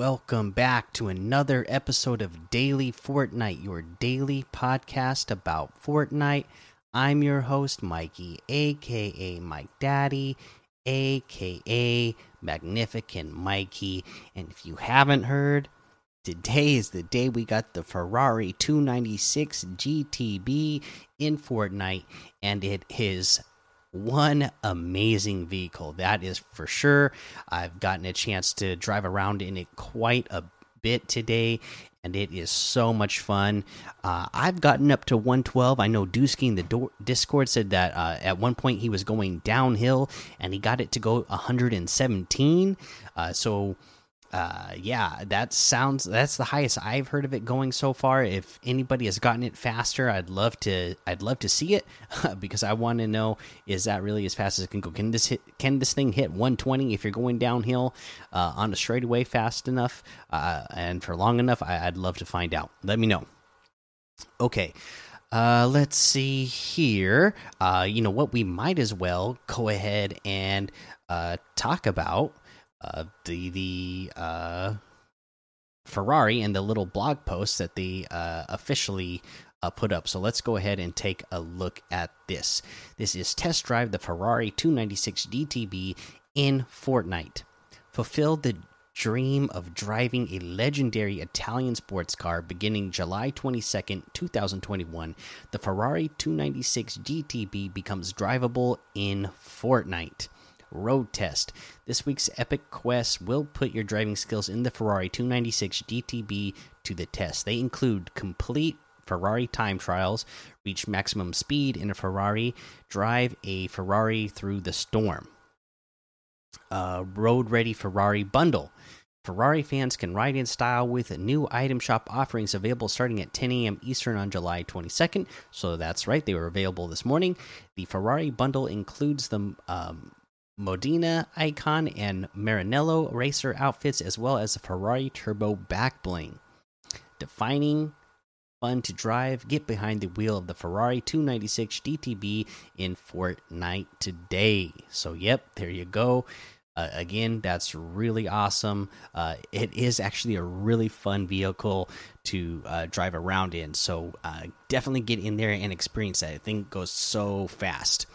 Welcome back to another episode of Daily Fortnite, your daily podcast about Fortnite. I'm your host, Mikey, aka Mike Daddy, aka Magnificent Mikey. And if you haven't heard, today is the day we got the Ferrari 296 GTB in Fortnite, and it is one amazing vehicle that is for sure. I've gotten a chance to drive around in it quite a bit today and it is so much fun. Uh, i've gotten up to 112 i know dusky in the discord said that uh, at one point he was going downhill and he got it to go 117 uh, so uh yeah that sounds that's the highest i've heard of it going so far. If anybody has gotten it faster i'd love to i'd love to see it because i want to know is that really as fast as it can go? Can this hit can this thing hit 120 if you're going downhill uh, on a straightaway fast enough? Uh, and for long enough I, i'd love to find out. Let me know. Okay uh, let's see here. Uh, you know what? We might as well go ahead and uh, talk about uh, the the uh, Ferrari and the little blog post that they uh, officially uh, put up. So let's go ahead and take a look at this. This is test drive the Ferrari 296 GTB in Fortnite. Fulfill the dream of driving a legendary Italian sports car beginning July 22nd, 2021. The Ferrari 296 GTB becomes drivable in Fortnite. Road Test. This week's Epic Quest will put your driving skills in the Ferrari 296 GTB to the test. They include complete Ferrari time trials, reach maximum speed in a Ferrari, drive a Ferrari through the storm. Uh, road Ready Ferrari Bundle. Ferrari fans can ride in style with new item shop offerings available starting at 10 a.m. Eastern on July 22nd. So that's right, they were available this morning. The Ferrari bundle includes the um, Modena icon and Maranello racer outfits, as well as a Ferrari Turbo back bling. Defining fun to drive, get behind the wheel of the Ferrari 296 GTB in Fortnite today. So, yep, there you go. Uh, again, that's really awesome. Uh, it is actually a really fun vehicle to uh, drive around in. So, uh, definitely get in there and experience that. I think it goes so fast.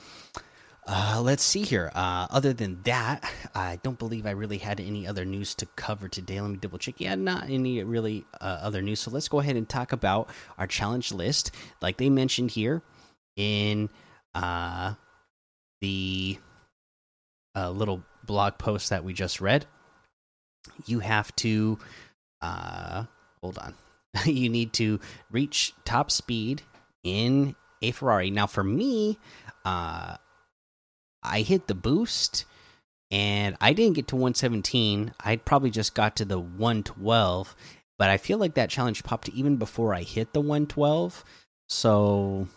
Uh, let's see here. Uh, other than that, I don't believe I really had any other news to cover today. Let me double check. Yeah, not any really uh, other news. So let's go ahead and talk about our challenge list. Like they mentioned here in uh, the uh, little blog post that we just read, you have to uh, hold on. you need to reach top speed in a Ferrari. Now, for me, uh, I hit the boost and I didn't get to 117. I probably just got to the 112, but I feel like that challenge popped even before I hit the 112. So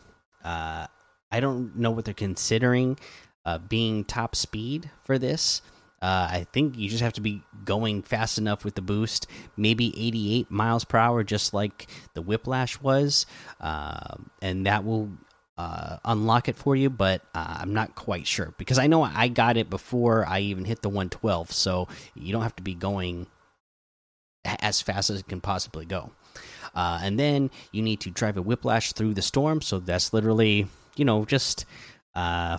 uh, I don't know what they're considering uh, being top speed for this. Uh, I think you just have to be going fast enough with the boost, maybe 88 miles per hour, just like the Whiplash was, uh, and that will uh, unlock it for you, but uh, I'm not quite sure because I know I got it before I even hit the 112, so you don't have to be going as fast as it can possibly go. Uh, and then you need to drive a whiplash through the storm, so that's literally, you know, just uh,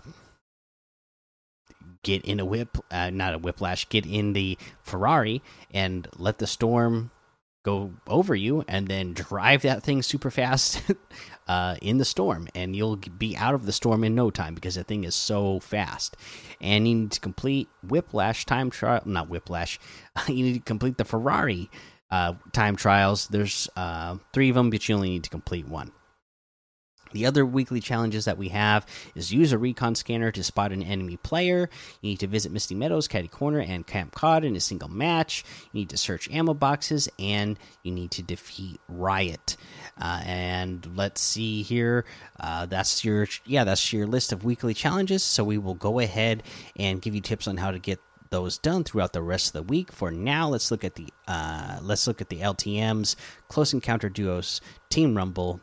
get in a whip, uh, not a whiplash, get in the Ferrari and let the storm go over you and then drive that thing super fast uh, in the storm, and you'll be out of the storm in no time because the thing is so fast. And you need to complete Whiplash time trial, not Whiplash. you need to complete the Ferrari uh, time trials. There's uh, three of them, but you only need to complete one. The other weekly challenges that we have is use a recon scanner to spot an enemy player. You need to visit Misty Meadows, Catty Corner, and Camp Cod in a single match. You need to search ammo boxes, and you need to defeat Riot. Uh, and let's see here. Uh, that's your yeah, that's your list of weekly challenges. So we will go ahead and give you tips on how to get those done throughout the rest of the week. For now, let's look at the uh, let's look at the LTM's Close Encounter Duos Team Rumble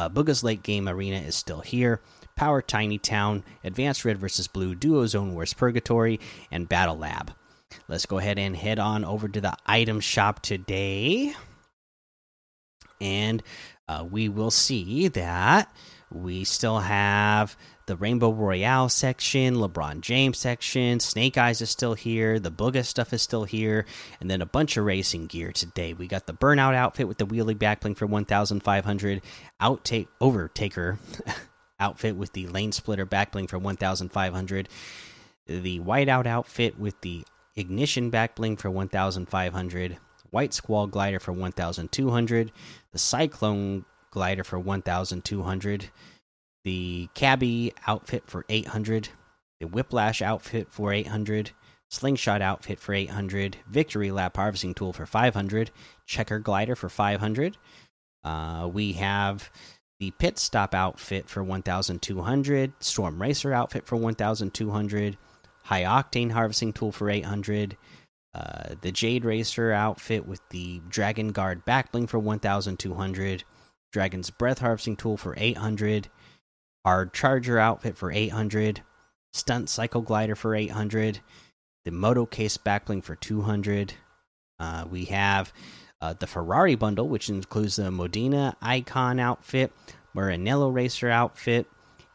uh, Bugha's late game arena is still here. Power Tiny Town, Advanced Red versus Blue, Duo Zone Wars Purgatory, and Battle Lab. let's go ahead and head on over to the item shop today. And uh, we will see that we still have the Rainbow Royale section, LeBron James section, Snake Eyes is still here, the Bugha stuff is still here, and then a bunch of racing gear today. We got the Burnout outfit with the wheelie backbling for 1,500, Outtake Overtaker outfit with the Lane Splitter backbling for 1,500, the Whiteout outfit with the Ignition backbling for 1,500, White Squall glider for 1,200, the Cyclone glider for 1,200 the cabbie outfit for 800 the whiplash outfit for 800 slingshot outfit for 800 victory lap harvesting tool for 500 checker glider for 500 uh, we have the pit stop outfit for 1200 storm racer outfit for 1200 high octane harvesting tool for 800 uh, the jade racer outfit with the dragon guard backbling for 1200 dragon's breath harvesting tool for 800 our Charger outfit for 800, Stunt Cycle Glider for 800, the Moto Case Backbling for 200. Uh, we have uh, the Ferrari bundle, which includes the Modena Icon outfit, Maranello Racer outfit,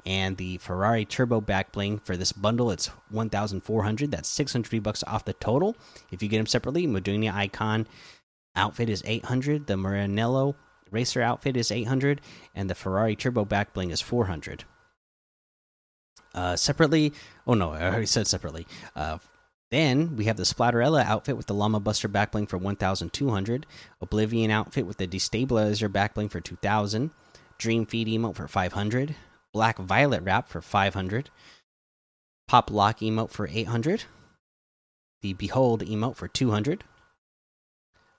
and the Ferrari Turbo Backbling. For this bundle, it's 1,400. That's 600 bucks off the total. If you get them separately, Modena Icon outfit is 800. The Maranello racer outfit is 800 and the ferrari turbo back bling is 400 uh, separately oh no i already said separately. Uh, then we have the splatterella outfit with the llama buster backbling for 1200 oblivion outfit with the destabilizer backbling for 2000 Dream Feet emote for 500 black violet wrap for 500 pop lock emote for 800 the behold emote for 200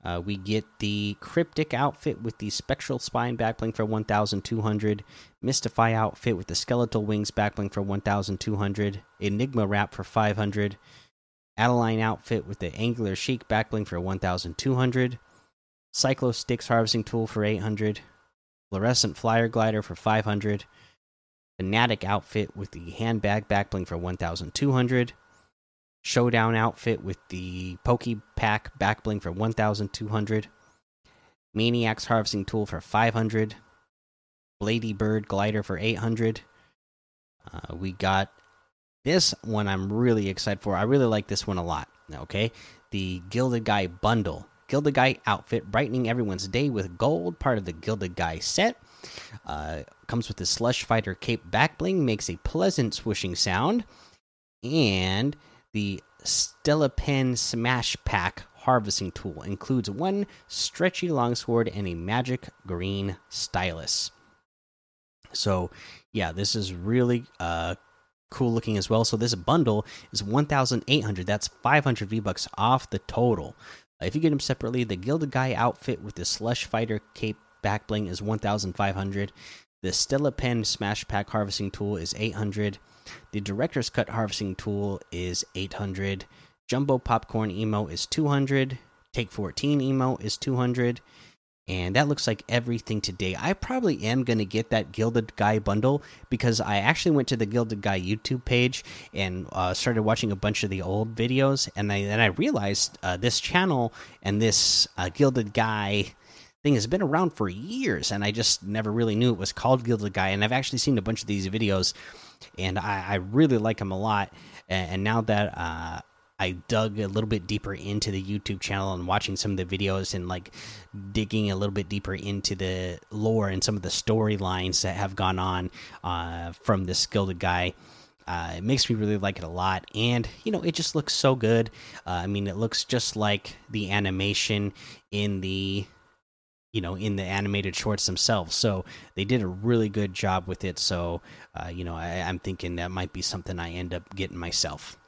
uh, we get the Cryptic outfit with the Spectral Spine backbling for 1,200. Mystify outfit with the Skeletal Wings backbling for 1,200. Enigma wrap for 500. Adeline outfit with the Angular Chic backbling for 1,200. Cyclo Sticks harvesting tool for 800. Fluorescent Flyer glider for 500. Fanatic outfit with the handbag backbling for 1,200 showdown outfit with the Poke Pack backbling for 1,200. Maniac's harvesting tool for 500. Blady Bird glider for 800. Uh, we got this one I'm really excited for. I really like this one a lot. Okay. The Gilded Guy bundle. Gilded Guy outfit, brightening everyone's day with gold, part of the Gilded Guy set. Uh, comes with the Slush Fighter Cape backbling, makes a pleasant swishing sound. And the Stella Pen Smash Pack harvesting tool includes one stretchy longsword and a magic green stylus. So, yeah, this is really uh, cool looking as well. So, this bundle is 1,800. That's 500 V bucks off the total. if you get them separately, the Gilded Guy outfit with the Slush Fighter Cape back bling is 1,500. The Stella Pen Smash Pack harvesting tool is 800. The Director's Cut harvesting tool is 800. Jumbo Popcorn Emo is 200. Take 14 Emo is 200. And that looks like everything today. I probably am going to get that Gilded Guy bundle because I actually went to the Gilded Guy YouTube page and uh, started watching a bunch of the old videos. And then I realized uh, this channel and this uh, Gilded Guy thing has been around for years. And I just never really knew it was called Gilded Guy. And I've actually seen a bunch of these videos and I, I really like him a lot. And, now that uh, I dug a little bit deeper into the YouTube channel and watching some of the videos and like digging a little bit deeper into the lore and some of the storylines that have gone on uh, from this Gilded Guy. Uh, it makes me really like it a lot, and you know, it just looks so good. Uh, I mean, it looks just like the animation in the you know in the animated shorts themselves. So they did a really good job with it. So uh, you know I, i'm thinking that might be something i end up getting myself.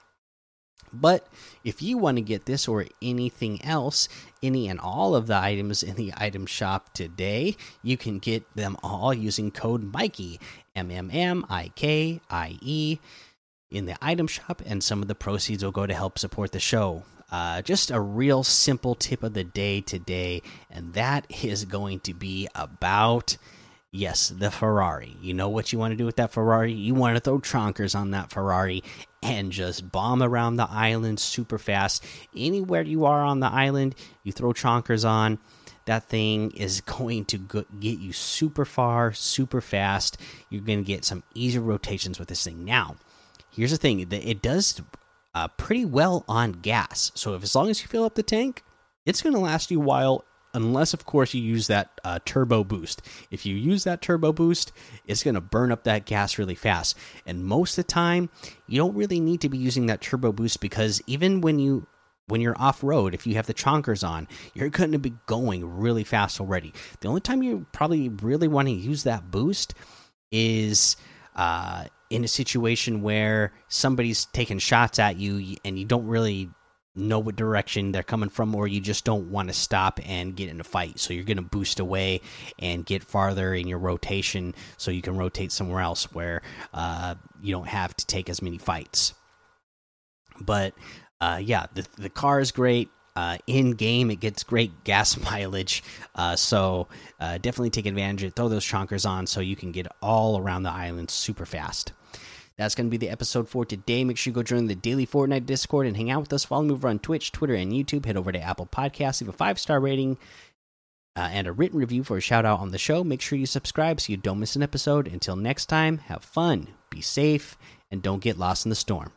But if you want to get this or anything else, any and all of the items in the item shop today, you can get them all using code Mikey, M M M I K I E, in the item shop, and some of the proceeds will go to help support the show. Uh, just a real simple tip of the day today, and that is going to be about Yes, the Ferrari. You know what you want to do with that Ferrari? You want to throw chonkers on that Ferrari and just bomb around the island super fast. Anywhere you are on the island, you throw chonkers on. That thing is going to get you super far, super fast. You're going to get some easy rotations with this thing. Now, here's the thing it does uh, pretty well on gas. So, if as long as you fill up the tank, it's going to last you a while unless of course you use that uh, turbo boost. If you use that turbo boost it's going to burn up that gas really fast. And most of the time you don't really need to be using that turbo boost because even when you when you're off road if you have the chonkers on you're going to be going really fast already. The only time you probably really want to use that boost is uh, in a situation where somebody's taking shots at you and you don't really know what direction they're coming from, or you just don't want to stop and get in a fight. So you're going to boost away and get farther in your rotation so you can rotate somewhere else where uh, you don't have to take as many fights. But uh, yeah, the, the car is great. Uh, in game, it gets great gas mileage. Uh, so uh, definitely take advantage of it. Throw those chonkers on so you can get all around the island super fast. That's going to be the episode for today. Make sure you go join the daily Fortnite Discord and hang out with us. Follow me over on Twitch, Twitter, and YouTube. Head over to Apple Podcasts, leave a five star rating uh, and a written review for a shout out on the show. Make sure you subscribe so you don't miss an episode. Until next time, have fun, be safe, and don't get lost in the storm.